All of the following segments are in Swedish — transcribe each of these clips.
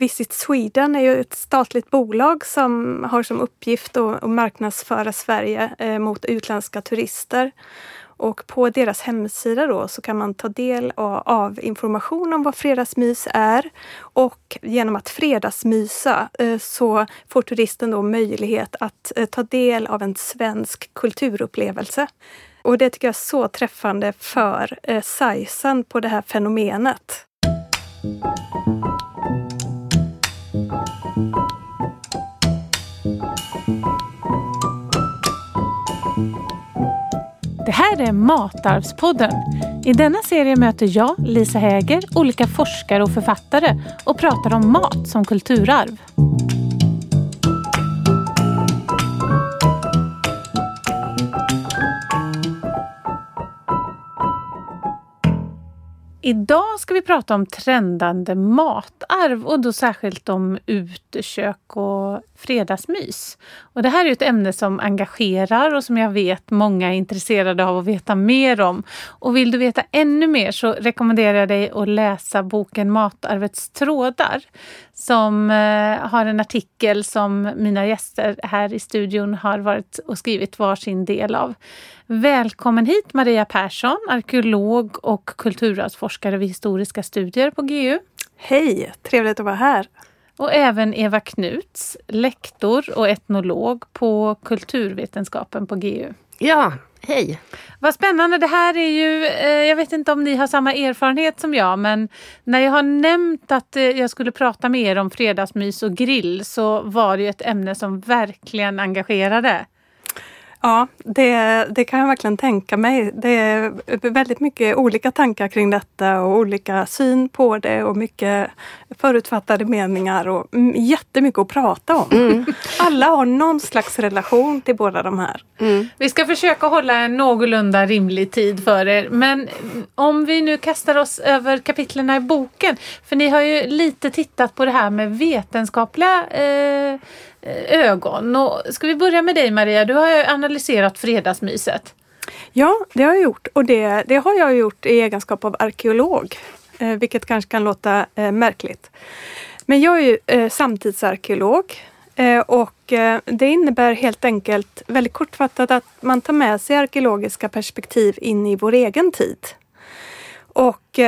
Visit Sweden är ju ett statligt bolag som har som uppgift att marknadsföra Sverige eh, mot utländska turister. Och på deras hemsida då så kan man ta del av information om vad fredagsmys är. Och genom att fredagsmysa eh, så får turisten då möjlighet att eh, ta del av en svensk kulturupplevelse. Och det tycker jag är så träffande för sizen på det här fenomenet. Det här är Matarvspodden. I denna serie möter jag, Lisa Häger, olika forskare och författare och pratar om mat som kulturarv. Idag ska vi prata om trendande matarv och då särskilt om utekök och fredagsmys. Och det här är ett ämne som engagerar och som jag vet många är intresserade av att veta mer om. Och vill du veta ännu mer så rekommenderar jag dig att läsa boken Matarvets trådar som eh, har en artikel som mina gäster här i studion har varit och skrivit varsin del av. Välkommen hit Maria Persson, arkeolog och kulturarvsforskare vid historiska studier på GU. Hej, trevligt att vara här. Och även Eva Knuts, lektor och etnolog på kulturvetenskapen på GU. Ja, hej! Vad spännande. Det här är ju, eh, jag vet inte om ni har samma erfarenhet som jag, men när jag har nämnt att eh, jag skulle prata med er om fredagsmys och grill så var det ett ämne som verkligen engagerade. Ja, det, det kan jag verkligen tänka mig. Det är väldigt mycket olika tankar kring detta och olika syn på det och mycket förutfattade meningar och jättemycket att prata om. Mm. Alla har någon slags relation till båda de här. Mm. Vi ska försöka hålla en någorlunda rimlig tid för er. Men om vi nu kastar oss över kapitlerna i boken. För ni har ju lite tittat på det här med vetenskapliga eh, Eh, ögon. Och ska vi börja med dig Maria? Du har ju analyserat fredagsmyset. Ja, det har jag gjort och det, det har jag gjort i egenskap av arkeolog, eh, vilket kanske kan låta eh, märkligt. Men jag är ju samtidsarkeolog och det innebär helt enkelt väldigt kortfattat att man tar med sig arkeologiska perspektiv in i vår egen tid. Och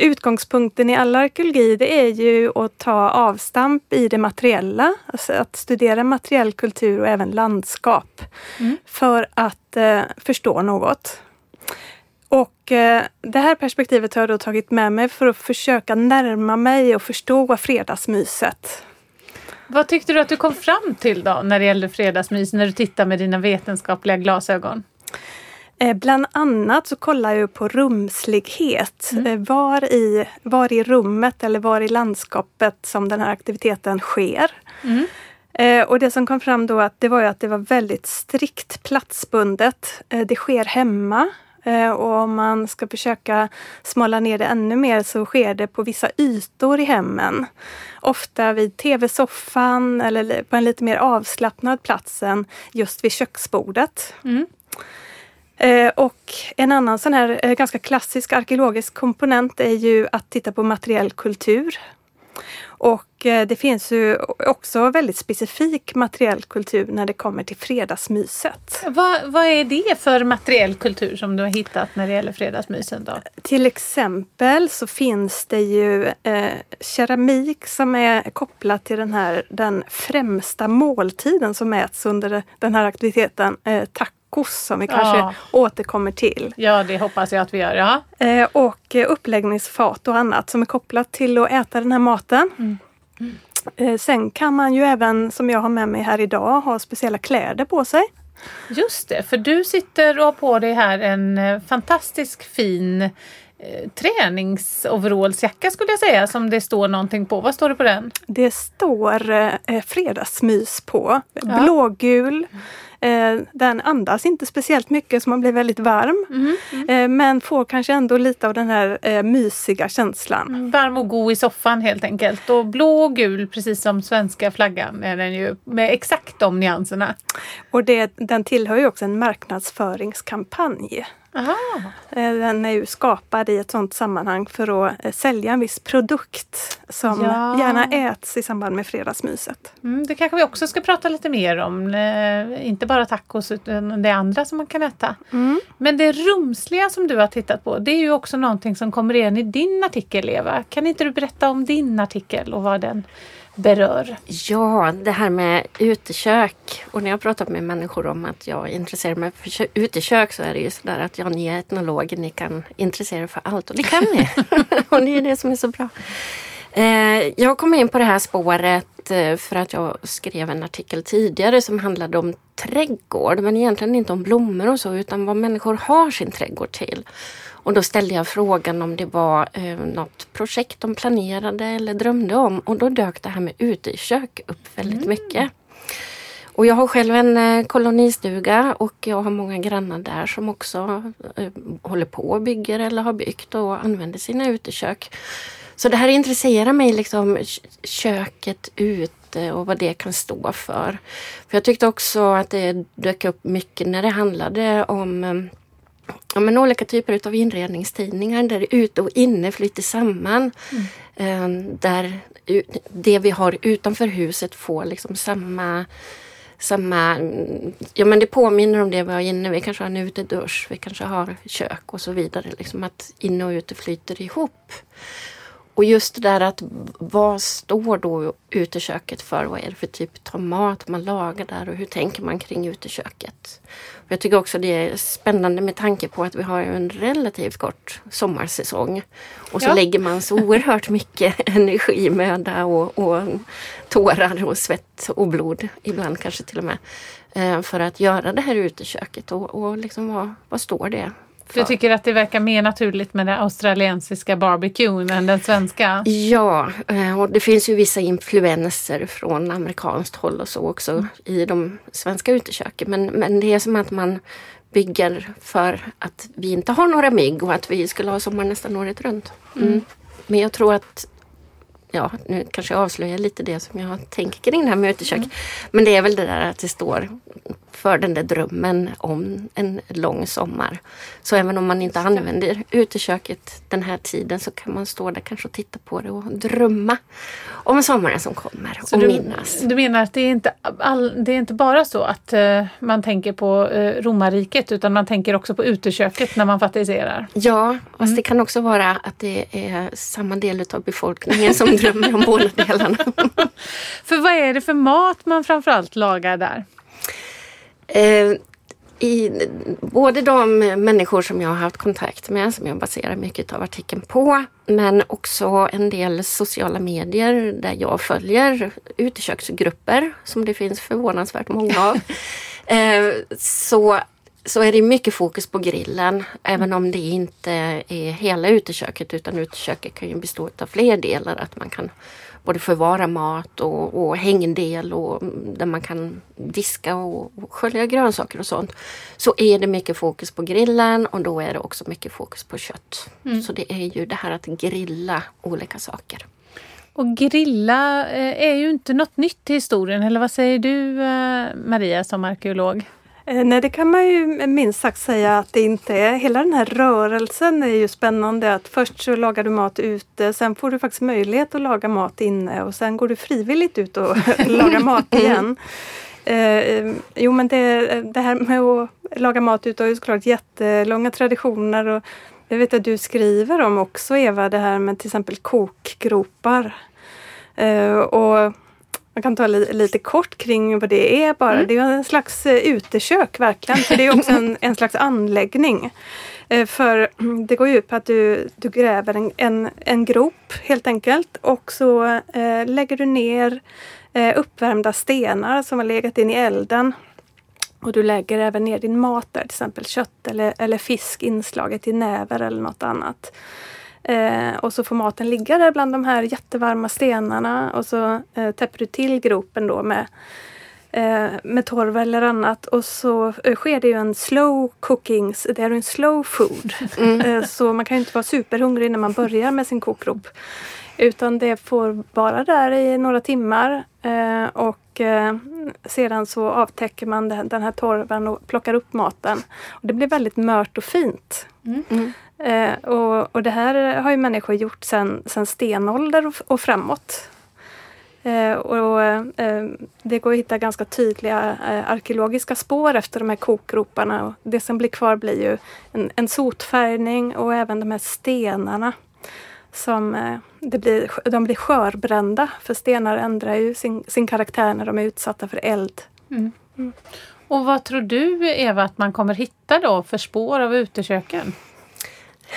utgångspunkten i all arkeologi det är ju att ta avstamp i det materiella, alltså att studera materiell kultur och även landskap mm. för att eh, förstå något. Och eh, det här perspektivet har jag då tagit med mig för att försöka närma mig och förstå fredagsmyset. Vad tyckte du att du kom fram till då när det gällde fredagsmys när du tittar med dina vetenskapliga glasögon? Eh, bland annat så kollar jag på rumslighet. Mm. Eh, var, i, var i rummet eller var i landskapet som den här aktiviteten sker. Mm. Eh, och det som kom fram då att det var att det var väldigt strikt platsbundet. det sker hemma. och om man ska försöka smala ner det ännu mer så sker det på vissa ytor i hemmen. Ofta vid tv-soffan eller på en lite mer avslappnad plats än just vid köksbordet. Mm. Eh, och en annan sån här eh, ganska klassisk arkeologisk komponent är ju att titta på materiell kultur. Och eh, det finns ju också väldigt specifik materiell kultur när det kommer till fredagsmyset. Vad, vad är det för materiell kultur som du har hittat när det gäller fredagsmysen? Då? Till exempel så finns det ju eh, keramik som är kopplat till den här den främsta måltiden som mäts under den här aktiviteten, eh, tack tacos som vi kanske ja. återkommer till. Ja, det hoppas jag att vi gör. Ja. Eh, och uppläggningsfat och annat som är kopplat till att äta den här maten. Mm. Mm. Eh, sen kan man ju även, som jag har med mig här idag, ha speciella kläder på sig. Just det, för du sitter och har på dig här en eh, fantastisk fin eh, träningsoverallsjacka skulle jag säga som det står någonting på. Vad står det på den? Det står eh, fredagsmys på. Ja. Blågul Eh, den andas inte speciellt mycket så man blir väldigt varm. Mm, mm. Eh, men får kanske ändå lite av den här eh, mysiga känslan. Mm, varm och god i soffan helt enkelt. Och blå och gul precis som svenska flaggan är den ju med exakt de nyanserna. Och det, den tillhör ju också en marknadsföringskampanj. Aha. Eh, den är ju skapad i ett sådant sammanhang för att eh, sälja en viss produkt som ja. gärna äts i samband med fredagsmyset. Mm, det kanske vi också ska prata lite mer om. Eh, inte bara tacos utan det andra som man kan äta. Mm. Men det rumsliga som du har tittat på det är ju också någonting som kommer igen i din artikel Eva. Kan inte du berätta om din artikel och vad den berör? Ja, det här med utekök. Och när jag pratat med människor om att jag intresserar mig för utekök så är det ju sådär att ja, ni är etnologer, ni kan intressera er för allt. Och det kan ni! och det är det som är så bra. Eh, jag kom in på det här spåret eh, för att jag skrev en artikel tidigare som handlade om trädgård, men egentligen inte om blommor och så, utan vad människor har sin trädgård till. Och då ställde jag frågan om det var eh, något projekt de planerade eller drömde om och då dök det här med utekök upp väldigt mm. mycket. Och jag har själv en eh, kolonistuga och jag har många grannar där som också eh, håller på och bygger eller har byggt och använder sina utekök. Så det här intresserar mig, liksom köket ute och vad det kan stå för. För Jag tyckte också att det dök upp mycket när det handlade om eh, ja, men olika typer av inredningstidningar där ute och inne flyter samman. Mm. Där det vi har utanför huset får liksom samma samma, ja men det påminner om det vi har inne. Vi kanske har en utedusch, vi kanske har kök och så vidare. Liksom att inne och ute flyter ihop. Och just det där att vad står då uteköket för? Vad är det för typ av mat man lagar där och hur tänker man kring uteköket? Jag tycker också det är spännande med tanke på att vi har en relativt kort sommarsäsong. Och så ja. lägger man så oerhört mycket energi, möda och, och tårar och svett och blod, ibland kanske till och med, eh, för att göra det här uteköket. Och, och liksom vad, vad står det du tycker att det verkar mer naturligt med den australiensiska barbecuen än den svenska? Ja, eh, och det finns ju vissa influenser från amerikanskt håll och så också mm. i de svenska uteköken. Men, men det är som att man bygger för att vi inte har några mygg och att vi skulle ha sommar nästan året runt. Mm. Mm. Men jag tror att ja, nu kanske jag avslöjar lite det som jag tänker kring det här med utekök. Mm. Men det är väl det där att det står för den där drömmen om en lång sommar. Så även om man inte använder uteköket den här tiden så kan man stå där kanske och titta på det och drömma om sommaren som kommer så och du, minnas. Du menar att det är inte, all, det är inte bara så att uh, man tänker på uh, romarriket utan man tänker också på uteköket när man fantiserar? Ja, fast mm. det kan också vara att det är samma del av befolkningen som drömmer om båda delarna. för vad är det för mat man framförallt lagar där? Eh, i, både de människor som jag har haft kontakt med, som jag baserar mycket av artikeln på, men också en del sociala medier där jag följer uteköksgrupper, som det finns förvånansvärt många av. eh, så, så är det mycket fokus på grillen, även om det inte är hela uteköket, utan uteköket kan ju bestå av fler delar. Att man kan både förvara mat och, och hängdel och där man kan diska och, och skölja grönsaker och sånt. Så är det mycket fokus på grillen och då är det också mycket fokus på kött. Mm. Så det är ju det här att grilla olika saker. Och grilla eh, är ju inte något nytt i historien, eller vad säger du eh, Maria som arkeolog? Eh, nej, det kan man ju minst sagt säga att det inte är. Hela den här rörelsen är ju spännande. att Först så lagar du mat ute, sen får du faktiskt möjlighet att laga mat inne och sen går du frivilligt ut och lagar mat igen. Eh, jo men det, det, här med att laga mat ute har ju såklart jättelånga traditioner. Och jag vet att du skriver om också Eva, det här med till exempel kokgropar. Eh, och man kan ta li lite kort kring vad det är bara. Mm. Det är en slags uh, utekök verkligen. För det är också en, en slags anläggning. Uh, för det går ju ut på att du, du gräver en, en, en grop helt enkelt och så uh, lägger du ner uppvärmda stenar som har legat in i elden. Och du lägger även ner din mat där, till exempel kött eller, eller fisk inslaget i näver eller något annat. Eh, och så får maten ligga där bland de här jättevarma stenarna och så eh, täpper du till gropen då med, eh, med torv eller annat och så eh, sker det ju en slow cooking, det är en slow food. Mm. Eh, så man kan inte vara superhungrig när man börjar med sin kokgrop. Utan det får vara där i några timmar eh, och sedan så avtäcker man den, den här torven och plockar upp maten. Och det blir väldigt mört och fint. Mm. Eh, och, och det här har ju människor gjort sedan sen stenålder och, och framåt. Eh, och, eh, det går att hitta ganska tydliga eh, arkeologiska spår efter de här kokgroparna. Och det som blir kvar blir ju en, en sotfärgning och även de här stenarna. Som, eh, det blir, de blir skörbrända för stenar ändrar ju sin, sin karaktär när de är utsatta för eld. Mm. Och vad tror du Eva att man kommer hitta då för spår av uteköken?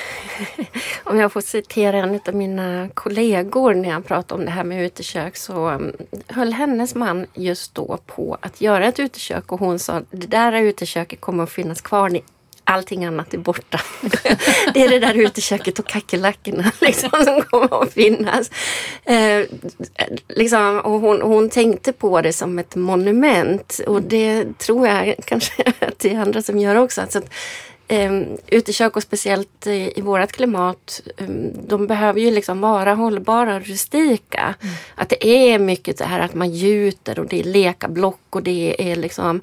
Om jag får citera en av mina kollegor när jag pratade om det här med utekök så mm, höll hennes man just då på att göra ett utekök och hon sa det där uteköket kommer att finnas kvar allting annat är borta. det är det där uteköket och kackerlackorna liksom, som kommer att finnas. Eh, liksom, och hon, hon tänkte på det som ett monument och det tror jag kanske att det är andra som gör också. Alltså att, Um, utekök och speciellt i, i vårt klimat, um, de behöver ju liksom vara hållbara och rustika. Mm. Att det är mycket det här att man gjuter och det är lekablock och det är liksom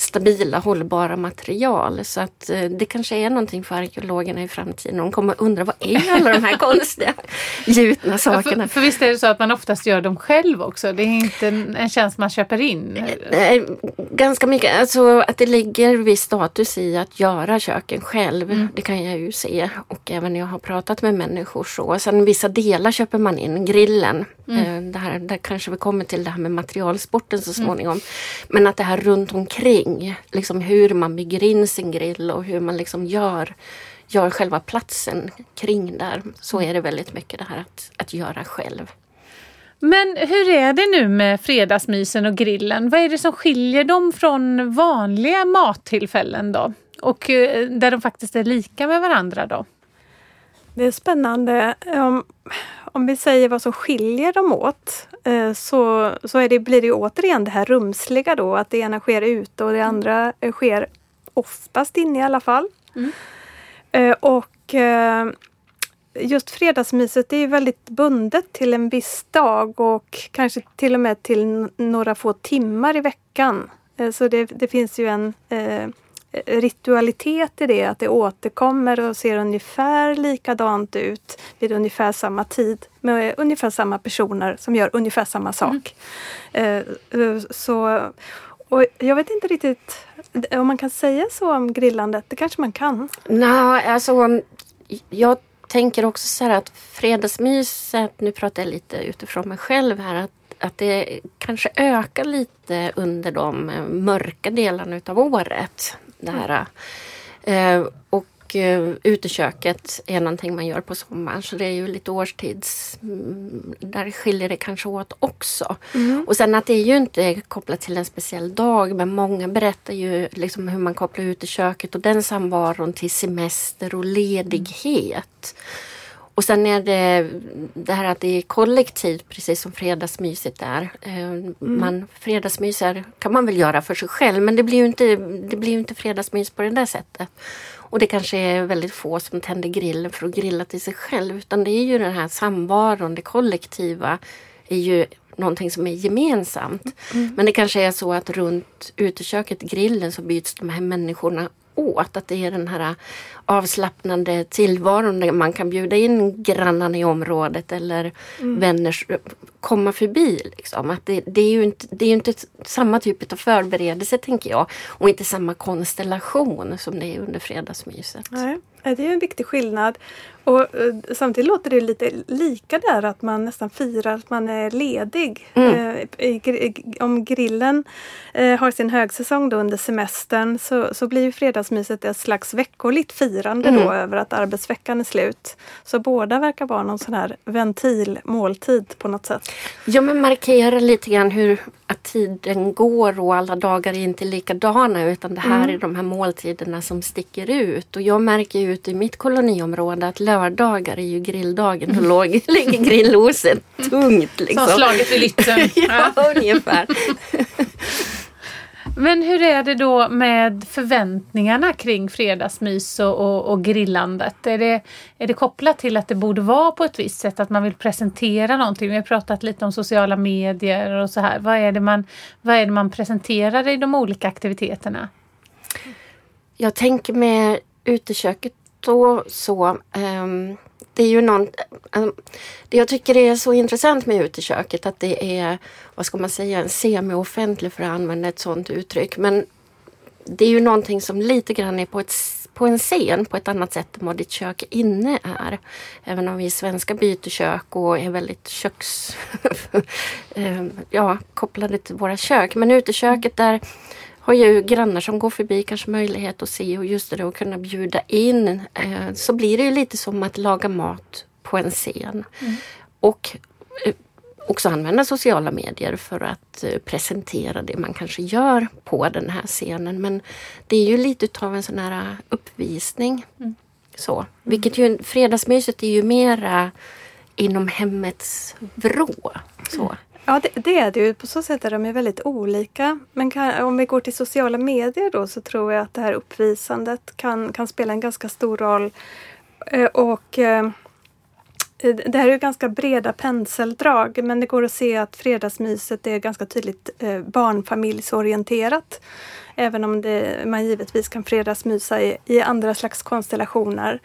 stabila hållbara material. Så att eh, det kanske är någonting för arkeologerna i framtiden. De kommer undra vad är alla de här konstiga gjutna sakerna? Ja, för, för visst är det så att man oftast gör dem själv också? Det är inte en, en tjänst man köper in? Nej, ganska mycket. Alltså att det ligger viss status i att göra köken själv. Mm. Det kan jag ju se och även när jag har pratat med människor så. Sen vissa delar köper man in. Grillen, mm. Eh, det här, där kanske vi kommer till det här med materialsporten så mm. småningom. Mm. Men att det här runt omkring kring. Liksom hur man bygger in sin grill och hur man liksom gör, gör själva platsen kring där. Så är det väldigt mycket det här att, att göra själv. Men hur är det nu med fredagsmysen och grillen? Vad är det som skiljer dem från vanliga mattillfällen då? Och eh, där de faktiskt är lika med varandra då? Det är spännande. Om, vi säger vad som skiljer dem åt eh, så, så är det, blir det återigen det här rumsliga då, att det ena sker ute och det andra sker oftast inne i alla fall. Mm. Eh, och eh, just fredagsmyset är väldigt bundet till en viss dag och kanske till och med till några få timmar i veckan. Så det, det finns ju en ritualitet i det, att det återkommer och ser ungefär likadant ut vid ungefär samma tid med ungefär samma personer som gör ungefär samma sak. Mm. Uh, så, och jag vet inte riktigt om man kan säga så om grillandet, det kanske man kan? Nej, alltså jag tänker också så här att fredagsmyset, nu pratar jag lite utifrån mig själv här, att att det kanske ökar lite under de mörka delarna utav året det här. Eh, och eh, uteköket är någonting man gör på sommaren så det är ju lite årstids... Mm, där skiljer det kanske åt också. Mm. Och sen att det är ju inte kopplat till en speciell dag men många berättar ju liksom hur man kopplar uteköket och den samvaron till semester och ledighet. Mm. Och sen är det det här att det är kollektivt precis som fredagsmyset är. Eh, mm. Man, fredagsmyser kan man väl göra för sig själv men det blir ju inte, det blir inte fredagsmys på det där sättet. Och det kanske är väldigt få som tänder grillen för att grilla till sig själv utan det är ju den här samvaron, det kollektiva är ju någonting som är gemensamt. Mm. Men det kanske är så att runt uteköket, grillen, så byts de här människorna åt. Att det är den här avslappnande tillvaron där man kan bjuda in grannarna i området eller mm. vänner komma förbi. Liksom. Att det, det, är ju inte, det är inte samma typ av förberedelse tänker jag och inte samma konstellation som det är under fredagsmyset. Nej, det är en viktig skillnad. Och uh, samtidigt låter det lite lika där att man nästan firar att man är ledig. Mm. I, om grillen har sin högsäsong då under semestern så, så blir fredagsmyset ett slags veckoligt firande mm. då över att arbetsveckan är slut. Så båda verkar vara någon sån här ventilmåltid på något sätt. Ja men markera lite grann hur att tiden går och alla dagar är inte likadana utan det här mm. är de här måltiderna som sticker ut. Och jag märker ut i mitt koloniområde att lördagar är ju grilldagen låg, ligger grilloset tungt. Liksom. Som slaget vid Lützen. ja, ungefär. Men hur är det då med förväntningarna kring fredagsmys och, och, och, grillandet? Är det, är det kopplat till att det borde vara på ett visst sätt, att man vill presentera någonting? Vi har pratat lite om sociala medier och så här. Vad är det man, vad är det man presenterar i de olika aktiviteterna? Jag tänker med uteköket då så um det är ju någon, eh, det jag tycker är så intressant med uteköket att det är, vad ska man säga, en semi-offentlig för att använda ett sådant uttryck. Men det är ju någonting som lite grann är på, ett, på en scen på ett annat sätt än vad ditt kök inne är. Även om vi svenskar byter kök och är väldigt köks... Eh, ja, kopplade till våra kök. Men uteköket där har ju grannar som går förbi kanske möjlighet att se och just det att kunna bjuda in. Eh, så blir det ju lite som att laga mat på en scen. Mm. Och eh, också använda sociala medier för att eh, presentera det man kanske gör på den här scenen. Men det är ju lite utav en sån här uppvisning. Mm. Så. Vilket ju, fredagsmyset är ju mera inom hemmets vrå. Så. Ja, det, det, är det ju. På så sätt är de ju väldigt olika. Men kan, om vi går till sociala medier då så tror jag att det här uppvisandet kan, kan spela en ganska stor roll. Eh, och eh, eh det här är ju ganska breda penseldrag men det går att se att fredagsmyset är ganska tydligt eh, barnfamiljsorienterat. Även om det, man givetvis kan fredagsmysa i, i andra slags konstellationer.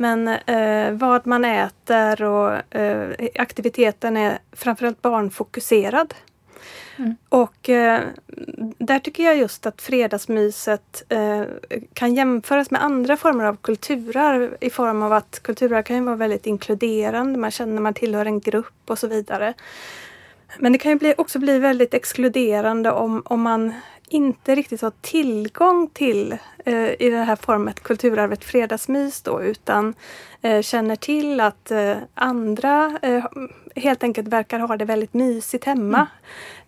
Men eh, vad man äter och eh, aktiviteten är framförallt barnfokuserad. Mm. Och eh, där tycker jag just att fredagsmyset eh, kan jämföras med andra former av kulturarv i form av att kulturarv kan vara väldigt inkluderande, man känner man tillhör en grupp och så vidare. Men det kan ju bli, också bli väldigt exkluderande om, om man inte riktigt har tillgång till eh, i det här formet kulturarvet fredagsmys då utan eh, känner till att eh, andra eh, helt enkelt verkar ha det väldigt mysigt hemma.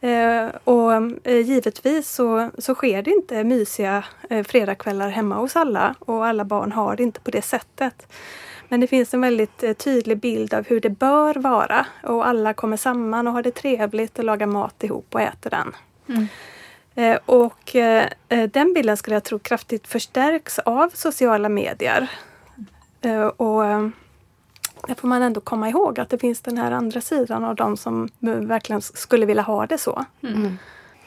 Mm. Eh, och eh, givetvis så, så sker det inte mysiga eh, fredagskvällar hemma hos alla och alla barn har det inte på det sättet. Men det finns en väldigt tydlig bild av hur det bör vara och alla kommer samman och har det trevligt och lagar mat ihop och äter den. Mm. Eh, och eh, eh, den bilden skulle jag tro kraftigt förstärks av sociala medier. Och där får man ändå komma ihåg att det finns den här andra sidan av de som verkligen skulle vilja ha det så. Mm.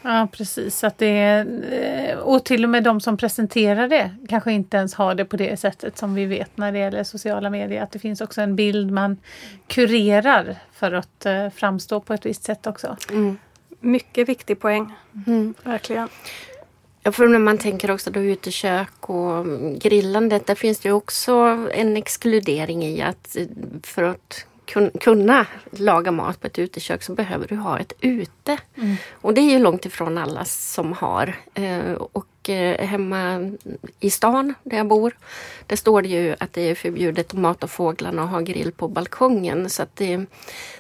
Ja precis, att det är, och till och med de som presenterar det kanske inte ens har det på det sättet som vi vet när det gäller sociala medier. Att det finns också en bild man kurerar för att framstå på ett visst sätt också. Mm. Mycket viktig poäng. Mm. Verkligen. Ja, för när man tänker också då utekök och grillandet, där finns det också en exkludering i att för att kunna laga mat på ett utekök så behöver du ha ett ute. Mm. Och det är ju långt ifrån alla som har. Eh, och eh, hemma i stan där jag bor, där står det ju att det är förbjudet att mata fåglarna och ha grill på balkongen. Så att det,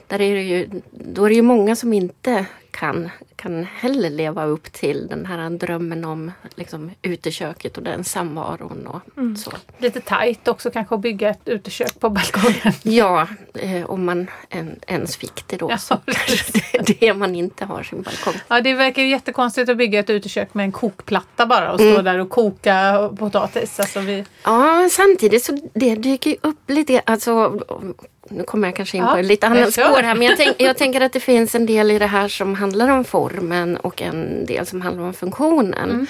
där är det ju, då är det ju många som inte kan, kan heller leva upp till den här drömmen om liksom, uteköket och den samvaron. Och mm. så. Lite tajt också kanske att bygga ett utekök på balkongen. Ja, eh, om man en, ens fick det då. Ja, så kanske det, det man inte har sin balkong. Ja, det verkar jättekonstigt att bygga ett utekök med en kokplatta bara och stå mm. där och koka potatis. Alltså vi... Ja, samtidigt så det dyker ju upp lite, alltså nu kommer jag kanske in på ja, lite annat spår här men jag, tänk, jag, tänker att det finns en del i det här som handlar om formen och en del som handlar om funktionen. Mm.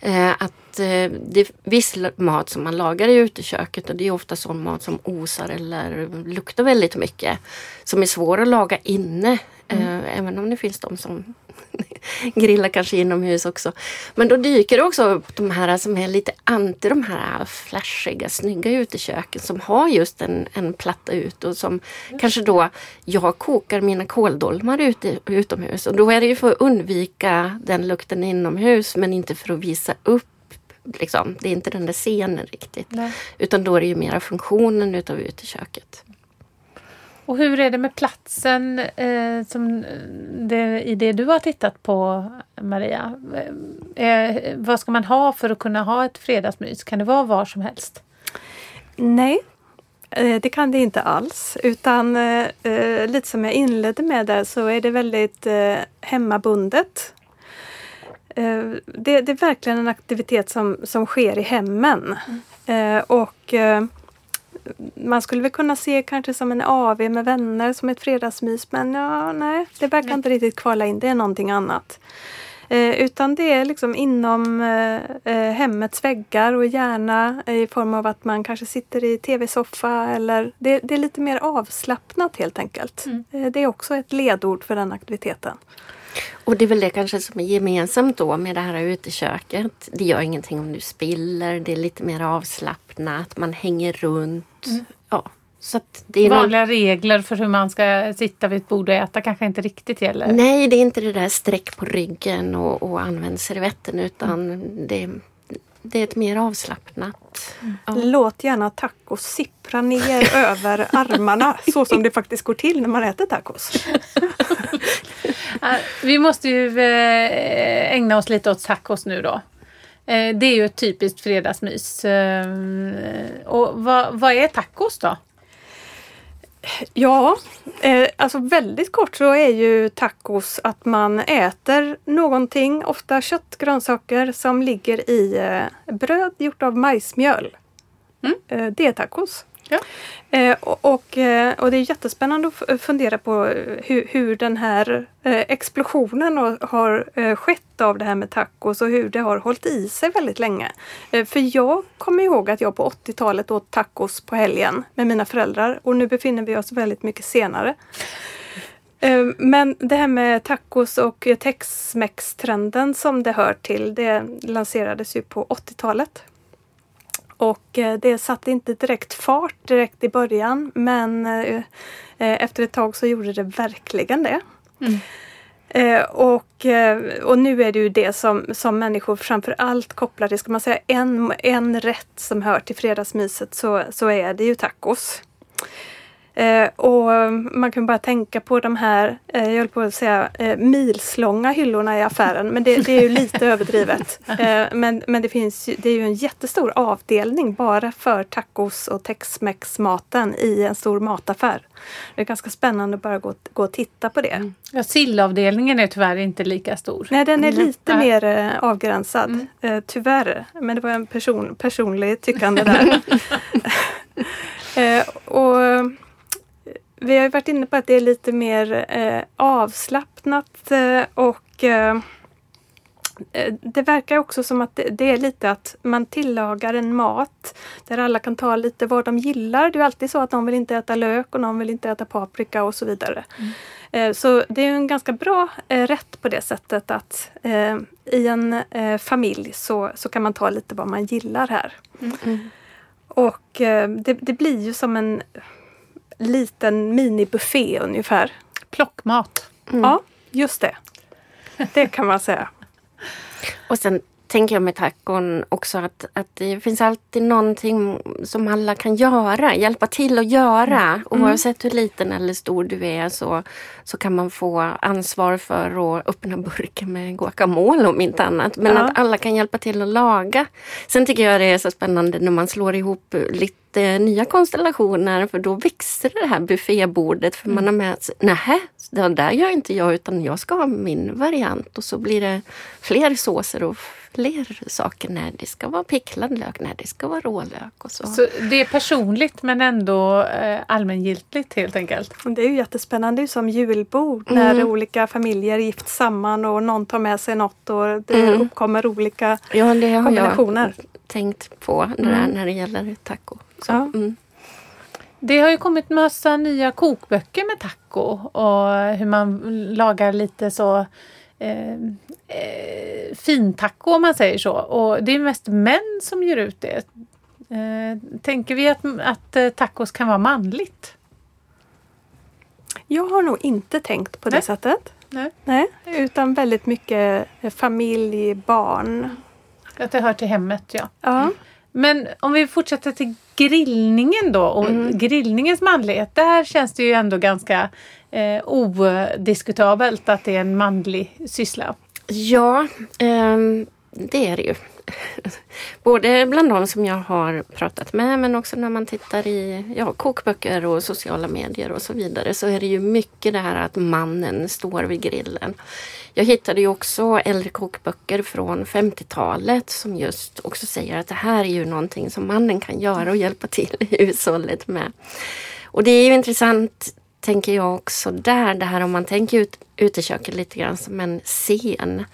Eh, att eh, det är viss mat som man lagar i uteköket och det är ofta sån mat som osar eller luktar väldigt mycket. Som är svår att laga inne. Mm. Eh, även om det finns de som grilla kanske inomhus också. Men då dyker det också upp de här som är lite anti de här flashiga, snygga uteköken som har just en, en platta ut och som kanske då, jag kokar mina kåldolmar ute, utomhus och då är det ju för att undvika den lukten inomhus men inte för att visa upp Liksom. Det är inte den där scenen riktigt. Nej. Utan då är det ju mera funktionen utav uteköket. Och hur är det med platsen eh, som det, i det du har tittat på Maria? Eh, vad ska man ha för att kunna ha ett fredagsmys? Kan det vara var som helst? Nej, eh, det kan det inte alls. Utan eh, eh, lite som jag inledde med där så är det väldigt eh, hemmabundet. eh, det, det, är verkligen en aktivitet som, som sker i hemmen. Mm. Eh, och eh, man skulle väl kunna se kanske som en AV med vänner som ett fredagsmys men ja, nej, det verkar nej. inte riktigt kvala in. Det är någonting annat. Eh, utan det är liksom inom eh, eh, hemmets väggar och gärna i form av att man kanske sitter i tv-soffa eller det, det, är lite mer avslappnat helt enkelt. Mm. Eh, det är också ett ledord för den aktiviteten. Och det är väl det kanske som är gemensamt då med det här uteköket. Det gör ingenting om du spiller, det är lite mer avslappnat, man hänger runt. Mm. Ja, så det är Vanliga någon... regler för hur man ska sitta vid ett bord och äta kanske inte riktigt gäller? Nej, det är inte det där streck på ryggen och, och använd servetten utan mm. det, det är ett mer avslappnat. Mm. Ja. Låt gärna tacos sippra ner över armarna så som det faktiskt går till när man äter tacos. Vi måste ju eh, ägna oss lite åt tacos nu då. Eh, det är ju ett typiskt fredagsmys. Eh, och vad, vad är tacos då? Ja, eh, alltså väldigt kort så är ju tacos att man äter någonting, ofta kött, grönsaker, som ligger i eh, bröd gjort av majsmjöl. Mm. Eh, det är tacos. Ja. Eh, och, och, eh, och, det är jättespännande att eh, fundera på eh, hur, hur den här eh, explosionen har skett av det här med tacos och hur det har hållit i sig väldigt länge. För jag kommer ihåg att jag på 80-talet åt tacos på helgen med mina föräldrar och nu befinner vi oss väldigt mycket senare. Men det här med tacos och tex-mex-trenden som det hör till, det lanserades ju på 80-talet. Och eh, det satte inte direkt fart direkt i början men eh, eh, efter ett tag så gjorde det verkligen det. Mm. och, och nu är det ju det som, som människor framför allt kopplar till, ska man säga en, en rätt som hör till fredagsmyset så, så är det ju tacos. Eh, och man kan bara tänka på de här, eh, jag höll på att säga eh, milslånga hyllorna i affären, men det, det är ju lite överdrivet. Eh, men men det, finns, det är ju en jättestor avdelning bara för tacos och tex-mex maten i en stor mataffär. Det är ganska spännande att bara gå, gå och titta på det. Mm. Ja, sillavdelningen är tyvärr inte lika stor. Nej, den är mm. lite mm. mer eh, avgränsad. Mm. Eh, tyvärr, men det var en person, personlig tyckande där. och vi har varit inne på att det är lite mer eh, avslappnat eh, och eh, eh, det verkar också som att det, det, är lite att man tillagar en mat där alla kan ta lite vad de gillar. Det är alltid så att någon vill inte äta lök och någon vill inte äta paprika och så vidare. Mm. Eh, så det är en ganska bra rätt på det sättet att i en familj så, så kan man ta lite vad man gillar här. Mm. mm. Och det, det blir ju som en liten minibuffé ungefär. Plockmat. Mm. Ja, just det. Det kan man säga. Och sen tänker jag med tacon också att, att det finns alltid någonting som alla kan göra, hjälpa till att göra. Mm. Oavsett hur liten eller stor du är så, så kan man få ansvar för att öppna burken med guacamole om inte annat. Men ja. att alla kan hjälpa till att laga. Sen tycker jag det är så spännande när man slår ihop lite Eh, nya konstellationer för då växer det här buffébordet för mm. man har med sig, nähä, det där gör inte jag utan jag ska ha min variant och så blir det fler såser och fler saker. Nej, det ska vara picklad lök, nej det ska vara rålök och så. Så det är personligt men ändå eh, allmängiltigt helt enkelt? Det är ju jättespännande, det är som julbord mm. när olika familjer gifts samman och någon tar med sig något och det mm. uppkommer olika ja, det har kombinationer. Jag tänkt på det där mm. när det gäller taco. Så, ja. mm. Det har ju kommit massa nya kokböcker med taco och hur man lagar lite så eh, eh, fintaco om man säger så. Och det är mest män som ger ut det. Eh, tänker vi att, att eh, tacos kan vara manligt? Jag har nog inte tänkt på det Nej. sättet. Nej. Nej. Utan väldigt mycket familj, barn. Att det hör till hemmet ja. ja. Men om vi fortsätter till grillningen då och mm. grillningens manlighet. Där känns det ju ändå ganska eh, odiskutabelt att det är en manlig syssla. Ja, ehm, det är det ju. både bland de som jag har pratat med men också när man tittar i ja, kokböcker och sociala medier och så vidare så är det ju mycket det här att mannen står vid grillen. Jag hittade ju också äldre kokböcker från 50-talet som just också säger att det här är ju någonting som mannen kan göra och hjälpa till i hushållet med. Och det är ju intressant tänker jag också där, det här om man tänker ut uteköket lite grann som en scen.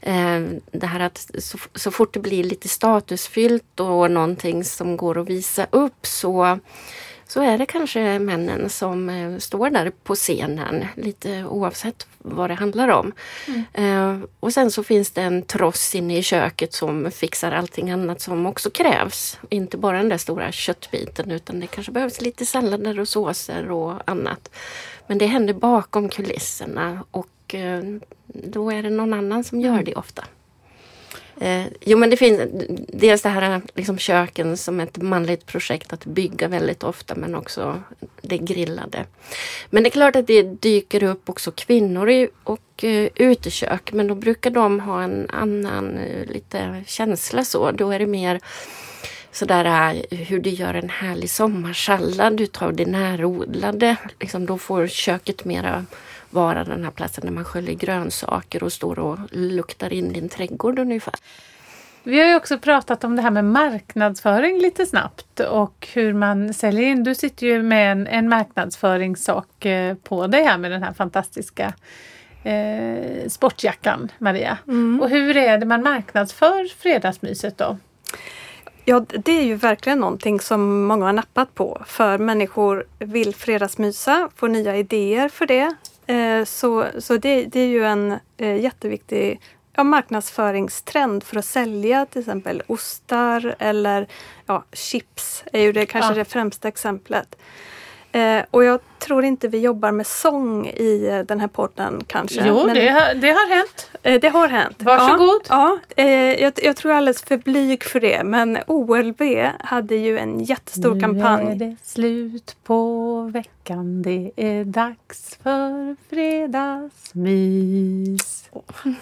Eh, det här att så, så fort det blir lite statusfyllt och någonting som går att visa upp så så är det kanske männen som eh, står där på scenen lite oavsett vad det handlar om. Mm. Eh, och sen så finns det en tross inne i köket som fixar allting annat som också krävs. Inte bara den där stora köttbiten utan det kanske behövs lite sallader och såser och annat. Men det händer bakom kulisserna och eh, då är det någon annan som gör mm. det ofta. Eh, jo men det finns dels det här liksom köken som ett manligt projekt att bygga väldigt ofta men också det grillade. Men det är klart att det dyker upp också kvinnor i, och eh, utekök men då brukar de ha en annan eh, lite känsla så. Då är det mer sådär eh, hur du gör en härlig sommarsallad du tar det närodlade. Liksom, då får köket mera vara den här platsen där man sköljer grönsaker och står och luktar in din trädgård ungefär. Vi har ju också pratat om det här med marknadsföring lite snabbt och hur man säljer in. Du sitter ju med en, en marknadsföringssak eh, på dig här med den här fantastiska eh, sportjackan Maria. Mm. Och hur är det man marknadsför fredagsmyset då? Ja, det är ju verkligen någonting som många har nappat på. För människor vill fredagsmysa, få nya idéer för det. Eh, så så det, det är ju en eh, jätteviktig ja, marknadsföringstrend för att sälja till exempel ostar eller ja, chips är ju det kanske ja. det främsta exemplet. Eh, och jag tror inte vi jobbar med sång i eh, den här podden kanske. Jo, men, det, har, det har hänt. Eh, det har hänt. Varsågod. Ja, ja eh, jag, jag tror jag är alldeles för blyg för det. Men OLV hade ju en jättestor nu kampanj. Nu är det slut på veckan. Det är dags för fredagsmys.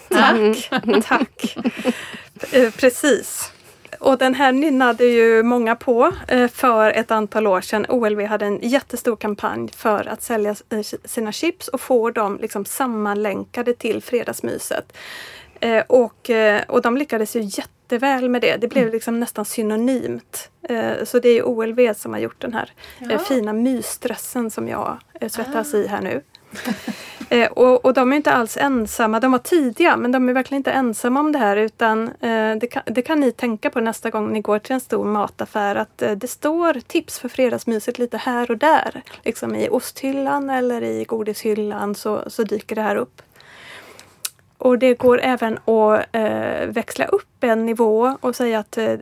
Tack, tack. Eh, precis. Och den här nynnade ju många på eh, för ett antal år sedan. OLV hade en jättestor kampanj för att sälja eh, sina chips och få dem liksom sammanlänkade till fredagsmyset. Eh, och, och de lyckades ju jätteväl med det. Det blev mm. liksom nästan synonymt. Så det är OLV som har gjort den här ja. fina mysdressen som jag svettas ah. i här nu. Eh, och, och, de är inte alls ensamma. De var tidiga men de är verkligen inte ensamma om det här utan eh, det, kan, det, kan, ni tänka på nästa gång ni går till en stor mataffär att eh, det står tips för fredagsmyset lite här och där. Liksom i osthyllan eller i godishyllan så, så dyker det här upp. Och det går även att eh, växla upp en nivå och säga att eh,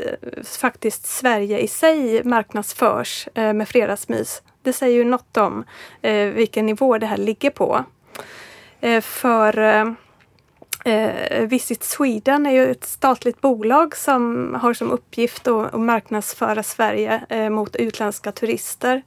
faktiskt Sverige i sig marknadsförs eh, med fredagsmys. Det säger ju något om eh, vilken nivå det här ligger på. Eh, för eh, Visit Sweden är ju ett statligt bolag som har som uppgift att, att marknadsföra Sverige eh, mot utländska turister.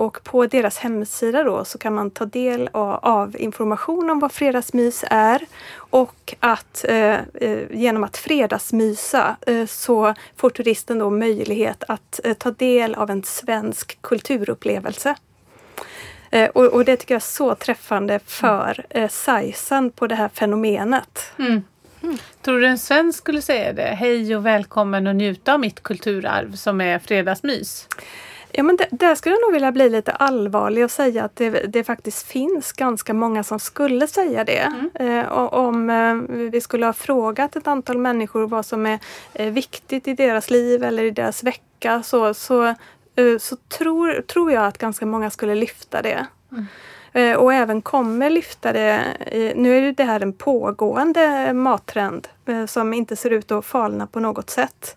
Och på deras hemsida då så kan man ta del av, information om vad fredagsmys är och att eh, eh genom att fredagsmysa eh, så får turisten då möjlighet att eh, ta del av en svensk kulturupplevelse. Eh, och, och, det tycker jag är så träffande för eh, sizen på det här fenomenet. Mm. Mm. Tror du en svensk skulle säga det? Hej och välkommen och njuta av mitt kulturarv som är fredagsmys? Ja men där skulle jag nog vilja bli lite allvarlig och säga att det, det faktiskt finns ganska många som skulle säga det. Mm. Eh, om eh, vi skulle ha frågat ett antal människor vad som är eh, viktigt i deras liv eller i deras vecka så, så, eh, så tror, tror jag att ganska många skulle lyfta det. Mm. Eh, och även kommer lyfta det. Nu är det här en pågående mattrend eh, som inte ser ut att falna på något sätt.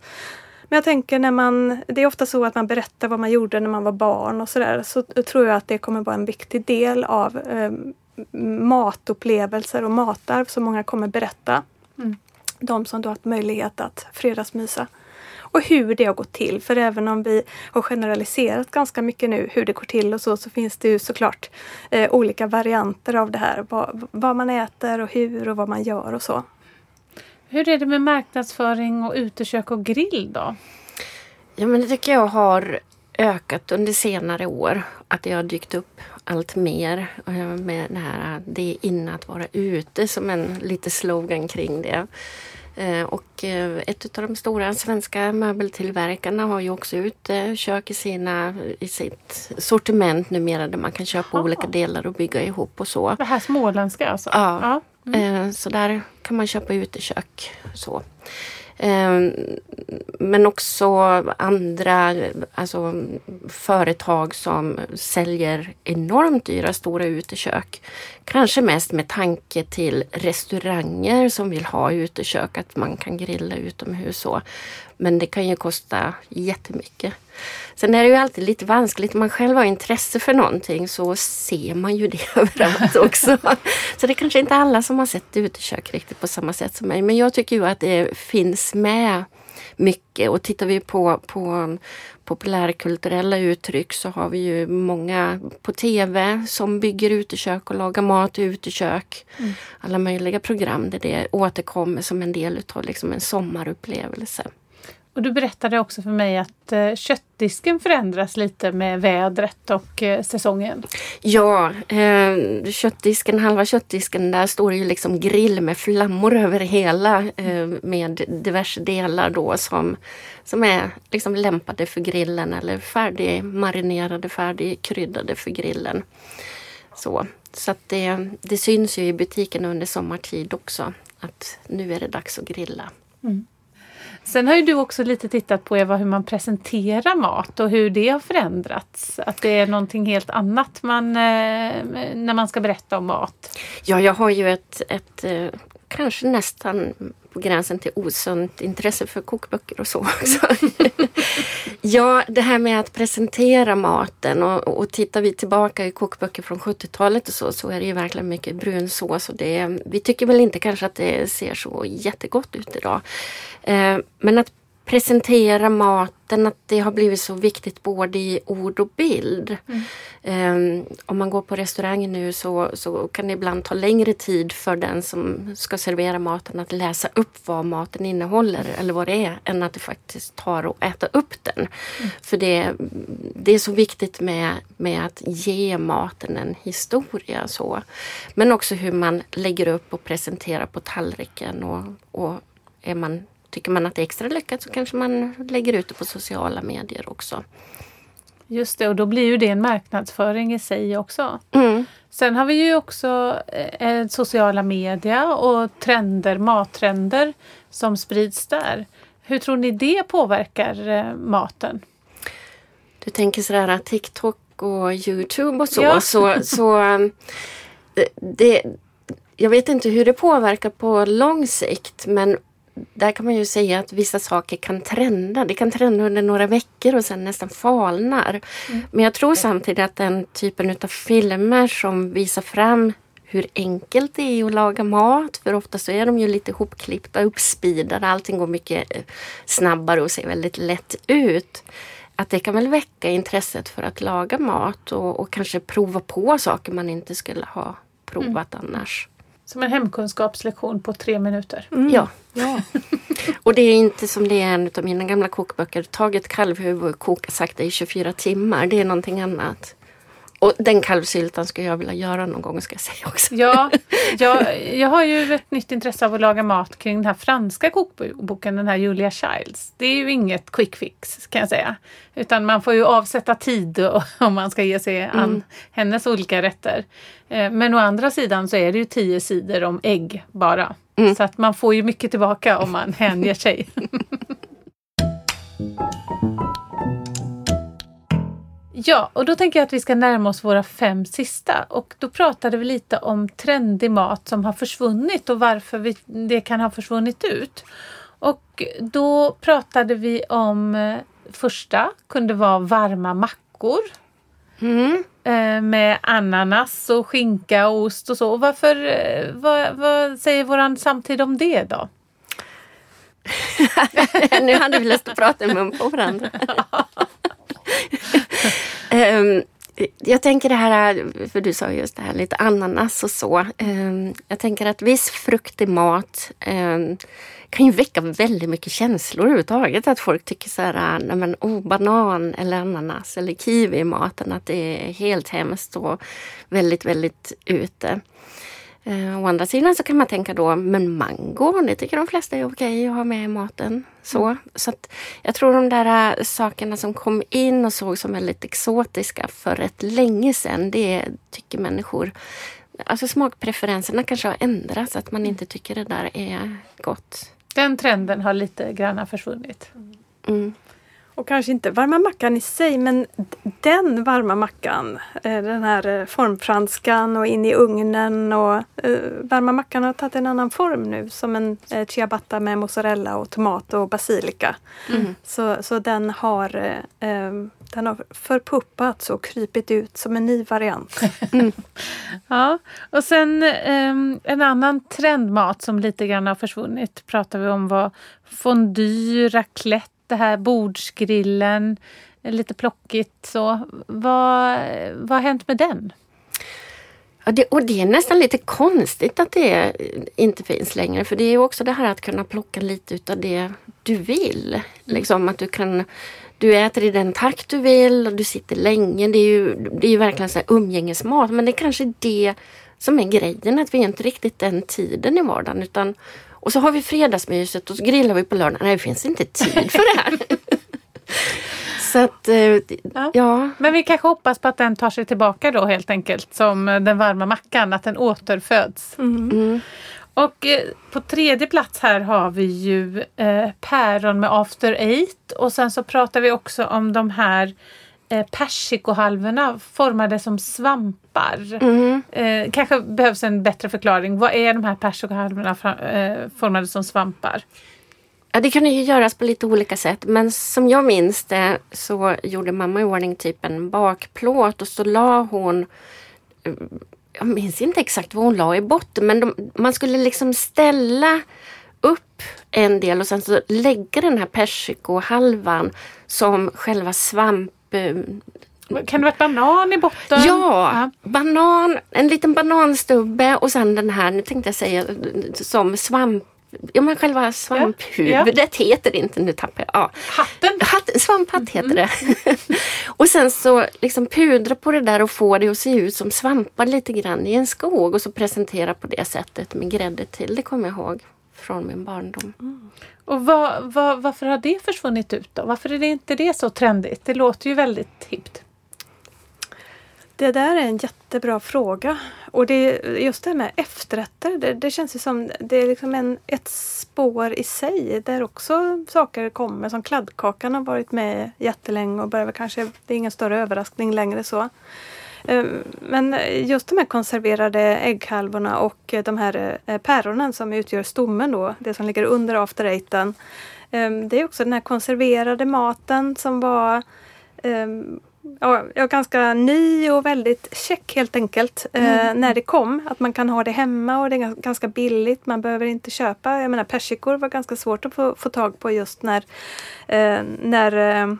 Men jag tänker när man, det är ofta så att man berättar vad man gjorde när man var barn och sådär. Så tror jag att det kommer vara en viktig del av eh, matupplevelser och matarv som många kommer berätta. Mm. De som då haft möjlighet att fredagsmysa. Och hur det har gått till. För även om vi har generaliserat ganska mycket nu hur det går till och så, så finns det ju såklart eh, olika varianter av det här. Vad, vad man äter och hur och vad man gör och så. Hur är det med marknadsföring och utekök och grill då? Ja men det tycker jag har ökat under senare år. Att det har dykt upp allt mer med det här det är inne att vara ute som en lite slogan kring det. Eh, och eh, ett av de stora svenska möbeltillverkarna har ju också utekök i, sina, i sitt sortiment numera där man kan köpa Aha. olika delar och bygga ihop och så. Det här småländska alltså? Ja. ja. Mm. Eh, så där kan man köpa utekök. Så. Eh, men också andra alltså, företag som säljer enormt dyra stora utekök. Kanske mest med tanke till restauranger som vill ha utekök, att man kan grilla utomhus. Så. Men det kan ju kosta jättemycket. Sen är det ju alltid lite vanskligt. Om man själv har intresse för någonting så ser man ju det överallt också. så det är kanske inte alla som har sett utekök riktigt på samma sätt som mig. Men jag tycker ju att det finns med mycket. Och tittar vi på, på populärkulturella uttryck så har vi ju många på tv som bygger utekök och lagar mat i utekök. Mm. Alla möjliga program där det återkommer som en del utav liksom en sommarupplevelse. Och du berättade också för mig att eh, köttdisken förändras lite med vädret och eh, säsongen. Ja, eh, köttdisken, halva köttdisken, där står ju liksom grill med flammor över hela eh, med diverse delar då som, som är liksom lämpade för grillen eller färdigmarinerade, färdigkryddade för grillen. Så, så att det, det syns ju i butiken under sommartid också att nu är det dags att grilla. Mm. Sen har ju du också lite tittat på Eva hur man presenterar mat och hur det har förändrats. Att det är någonting helt annat man, eh, när man ska berätta om mat. Ja, jag har ju ett, ett eh, kanske nästan på gränsen till osunt intresse för kokböcker och så också. ja, det här med att presentera maten och, och tittar vi tillbaka i kokböcker från 70-talet och så, så är det ju verkligen mycket brunsås och det, vi tycker väl inte kanske att det ser så jättegott ut idag. Eh, men att presentera maten, att det har blivit så viktigt både i ord och bild. Mm. Um, om man går på restauranger nu så, så kan det ibland ta längre tid för den som ska servera maten att läsa upp vad maten innehåller eller vad det är än att det faktiskt tar att äta upp den. Mm. För det, det är så viktigt med, med att ge maten en historia. Så. Men också hur man lägger upp och presenterar på tallriken och, och är man Tycker man att det är extra lyckat så kanske man lägger ut det på sociala medier också. Just det, och då blir ju det en marknadsföring i sig också. Mm. Sen har vi ju också eh, sociala media och trender, mattrender som sprids där. Hur tror ni det påverkar eh, maten? Du tänker sådär TikTok och Youtube och så. Ja. så, så eh, det, jag vet inte hur det påverkar på lång sikt men där kan man ju säga att vissa saker kan trenda. Det kan trenda under några veckor och sen nästan falnar. Mm. Men jag tror samtidigt att den typen av filmer som visar fram hur enkelt det är att laga mat. För ofta så är de ju lite hopklippta, uppspeedade. Allting går mycket eh, snabbare och ser väldigt lätt ut. Att det kan väl väcka intresset för att laga mat och, och kanske prova på saker man inte skulle ha provat mm. annars. Som en hemkunskapslektion på tre minuter. Mm. Ja. ja. och det är inte som det är en av mina gamla kokböcker. Tag ett kalvhuvud och koka sakta i 24 timmar. Det är någonting annat. Och den kalvsyltan skulle jag vilja göra någon gång ska jag säga också. Ja, jag, jag har ju ett nytt intresse av att laga mat kring den här franska kokboken, den här Julia Childs. Det är ju inget quick fix kan jag säga. Utan man får ju avsätta tid om man ska ge sig an mm. hennes olika rätter. Eh, men å andra sidan så är det ju tio sidor om ägg bara. Mm. Så att man får ju mycket tillbaka om man hänger sig. Ja, och då tänker jag att vi ska närma oss våra fem sista. Och då pratade vi lite om trendig mat som har försvunnit och varför vi, det kan ha försvunnit ut. Och då pratade vi om eh, första kunde vara varma mackor. Mm. Eh, med ananas och skinka och ost och så. Och varför, eh, vad, vad säger våran samtid om det då? nu hade vi lust att prata i mun på varandra. um, Jag tänker det här, för du sa just det här lite ananas och så. Um, jag tänker att viss frukt i mat um, kan ju väcka väldigt mycket känslor överhuvudtaget. Att folk tycker så här, ah, nej men oh, banan eller ananas eller kiwi i maten, att det är helt hemskt och väldigt, väldigt ute. Eh, å andra sidan så kan man tänka då, men mango, det tycker de flesta är okej att ha med i maten. Så, mm. så att jag tror de där äh, sakerna som kom in och såg som väldigt exotiska för ett länge sedan, det tycker människor Alltså smakpreferenserna kanske har ändrats, att man inte tycker det där är gott. Den trenden har lite grann försvunnit. Mm. Och kanske inte varma mackan i sig men den varma mackan. Eh, den här eh, formfranskan och in i ugnen och uh, varma mackan har tagit en annan form nu som en uh, ciabatta med mozzarella och tomat och basilika. Mm. Så, så den har uh, den har förpuppats och krypit ut som en ny variant. Mm. ja, och sen um, en annan trendmat som lite grann har försvunnit pratar vi om var fondue, raclette det här bordsgrillen, lite plockigt så. Vad, vad har hänt med den? Ja, det, och det är nästan lite konstigt att det inte finns längre för det är också det här att kunna plocka lite utav det du vill. Liksom att du kan du äter i den takt du vill och du sitter länge. Det är ju, det är ju verkligen så umgängesmat men det är kanske det som är grejen att vi är inte riktigt den tiden i vardagen utan och så har vi fredagsmyset och så grillar vi på lördag. Nej, det finns inte tid för det här. så att, eh, ja. ja. Men vi kanske hoppas på att den tar sig tillbaka då helt enkelt som den varma mackan, att den återföds. Mm. Mm. Och eh, på tredje plats här har vi ju eh, päron med after eight och sen så pratar vi också om de här eh, persikohalvorna formade som svampar. Mm. Eh, kanske behövs en bättre förklaring. Vad är de här persikohalvorna eh, formade som svampar? Ja, det kan ju göras på lite olika sätt men som jag minns det så gjorde mamma i ordning typ en bakplåt och så la hon eh, jag minns inte exakt vad hon la i botten men de, man skulle liksom ställa upp en del och sen så lägga den här persikohalvan som själva svamp kan det vara banan i botten? Ja, ja, banan, en liten bananstubbe och sen den här, nu tänkte jag säga som svamp Ja men själva svamphuvudet ja, ja. heter det inte, nu tappar jag. Ja. Hatten? Hatt, svamphatt heter mm. det. och sen så liksom pudra på det där och få det att se ut som svampar lite grann i en skog och så presentera på det sättet med grädde till. Det kommer jag ihåg från min barndom. Mm. Och vad, vad, varför har det försvunnit ut då? Varför är det inte det så trendigt? Det låter ju väldigt hippt. Det där är en jättebra fråga. Och det, just det med efterrätter, det, det känns ju som det är liksom en, ett spår i sig där också saker kommer. Som kladdkakan har varit med jättelänge och börjar kanske, det är ingen större överraskning längre så. Ehm, men just de här konserverade ägghalvorna och de här eh, päronen som utgör stommen då, det som ligger under after eighten. Ehm, det är också den här konserverade maten som var ehm, ja, ganska ny och väldigt check helt enkelt eh, mm. när det kom. Att man kan ha det hemma och det är ganska billigt. Man behöver inte köpa. Jag menar persikor var ganska svårt att få, få tag på just när, eh, när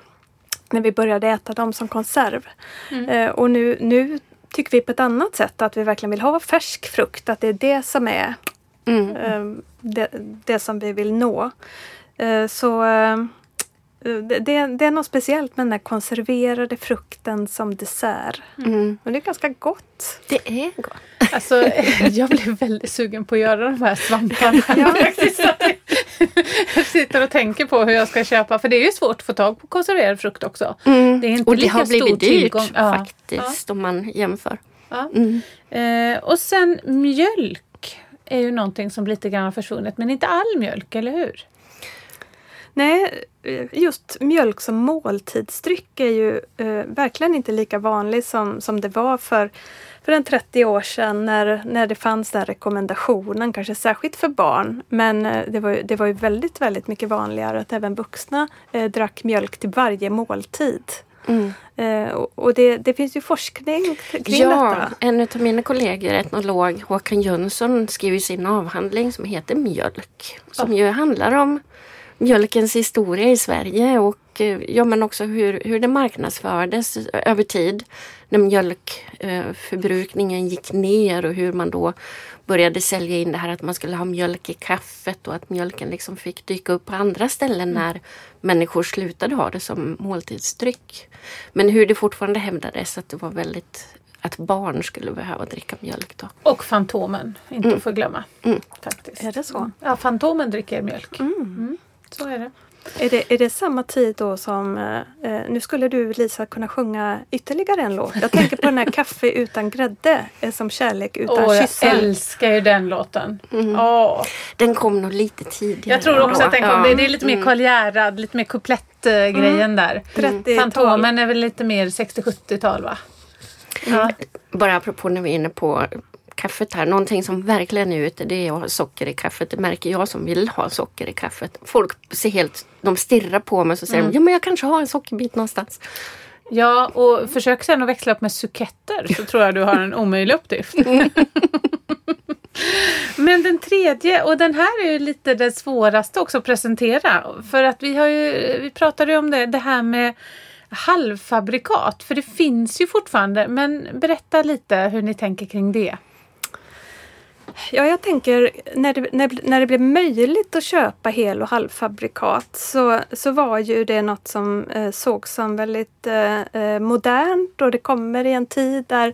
när vi började äta dem som konserv. Mm. Eh, och nu, nu tycker vi på ett annat sätt att vi verkligen vill ha färsk frukt. Att det är det som är mm. eh, det, det, som vi vill nå. Eh, så eh, det, det, är något speciellt med den där konserverade frukten som dessert. Mm. Och det är ganska gott. Det är gott. Alltså, jag blev väldigt sugen på att göra de här svamparna. Ja. jag sitter och tänker på hur jag ska köpa för det är ju svårt att få tag på konserverad frukt också. Mm. Det är inte och det har blivit dyrt ja. faktiskt ja. om man jämför. Ja. Mm. Eh, och sen mjölk är ju någonting som lite grann har försvunnit men inte all mjölk, eller hur? Nej, just mjölk som måltidsdryck är ju eh, verkligen inte lika vanlig som, som det var för, för en 30 år sedan när, när det fanns den rekommendationen, kanske särskilt för barn. Men eh, det, var, det var ju väldigt, väldigt mycket vanligare att även vuxna eh, drack mjölk till varje måltid. Mm. Eh, och det, det, finns ju forskning kring ja, detta. En av mina kollegor, etnolog Håkan Jönsson, skriver sin avhandling som heter Mjölk. Som ja. ju handlar om mjölkens historia i Sverige och och eh, ja, men också hur, hur det marknadsfördes över tid. När mjölkförbrukningen gick ner och hur man då började sälja in det här att man skulle ha mjölk i kaffet och att mjölken liksom fick dyka upp på andra ställen mm. när människor slutade ha det som måltidsdryck. Men hur det fortfarande hävdades att det var väldigt att barn skulle behöva dricka mjölk. Då. Och Fantomen, inte mm. att förglömma. Mm. Faktiskt. Är det så? Ja, Fantomen dricker mjölk. Mm. mm. Så är det. Är det, är det samma tid då som... Eh, eh, nu skulle du Lisa kunna sjunga ytterligare en låt. Jag tänker på den här Kaffe utan grädde eh, som kärlek utan oh, kyssar. Jag älskar ju den låten. Mm. Oh. Den kom nog lite tidigare. Jag tror också att den kom. Ja. Det är lite mer mm. Karl lite mer kuplettgrejen mm. där. Mm. Fantomen är väl lite mer 60-70-tal va? Ja. Bara apropå när vi är inne på kaffet här. Någonting som verkligen är ute det är att ha socker i kaffet. Det märker jag som vill ha socker i kaffet. Folk ser helt, de stirrar på mig och säger mm. ja men jag kanske har en sockerbit någonstans. Ja och försök sen att växla upp med suketter så tror jag du har en omöjlig uppgift. Men den tredje, och den här är ju lite det svåraste också att presentera. För att vi har ju, vi pratade ju om det, det här med halvfabrikat. För det finns ju fortfarande, men berätta lite hur ni tänker kring det. Ja, jag tänker när det, när, när det blev möjligt att köpa hel och halvfabrikat så, så var ju det något som eh, sågs som väldigt eh, eh, modernt och det kommer i en tid där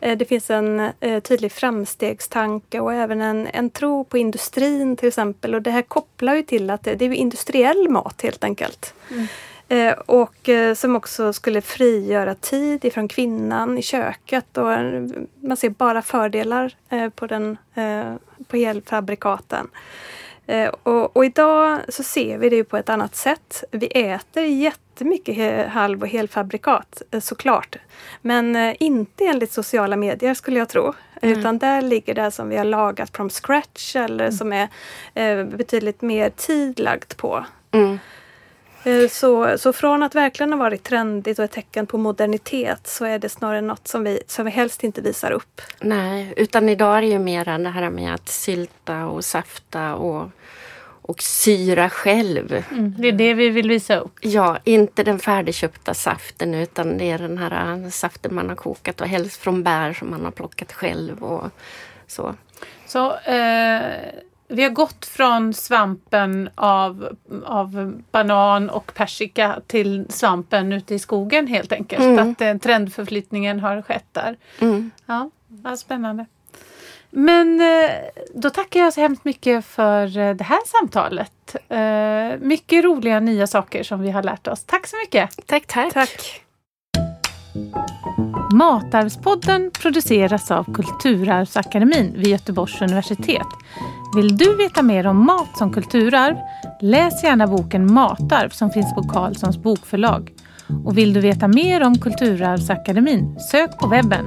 eh, det finns en eh, tydlig framstegstanke och även en, en tro på industrin till exempel. Och det här kopplar ju till att det, det är industriell mat helt enkelt. Mm. Eh, och eh, som också skulle frigöra tid ifrån kvinnan i köket. Och man ser bara fördelar eh, på, den, på elfabrikaten. Och, och, idag så ser vi det på ett annat sätt. Vi äter jättemycket halv och helfabrikat såklart. Men inte enligt sociala medier skulle jag tro. Mm. Utan där ligger det som vi har lagat from scratch eller mm. som är betydligt mer tidlagt på. Mm. Eh, så, så från att verkligen ha varit trendigt och ett tecken på modernitet så är det snarare något som vi, som vi helst inte visar upp. Nej, utan idag är det ju mer det här med att sylta och safta och, och syra själv. Mm, det är det vi vill visa upp. Ja, inte den färdigköpta saften utan det är den här saften man har kokat och helst från bär som man har plockat själv och så. Så eh vi har gått från svampen av, av banan och persika till svampen ute i skogen helt enkelt. Mm. Att eh, trendförflyttningen har skett där. Mm. Ja, ja, spännande. Men eh, då tackar jag så hemskt mycket för eh, det här samtalet. Eh, mycket roliga nya saker som vi har lärt oss. Tack så mycket! Tack, tack! tack. Matarvspodden produceras av Kulturarvsakademin vid Göteborgs universitet. Vill du veta mer om mat som kulturarv? Läs gärna boken Matarv som finns på Carlssons bokförlag. Och vill du veta mer om Kulturarvsakademin? Sök på webben.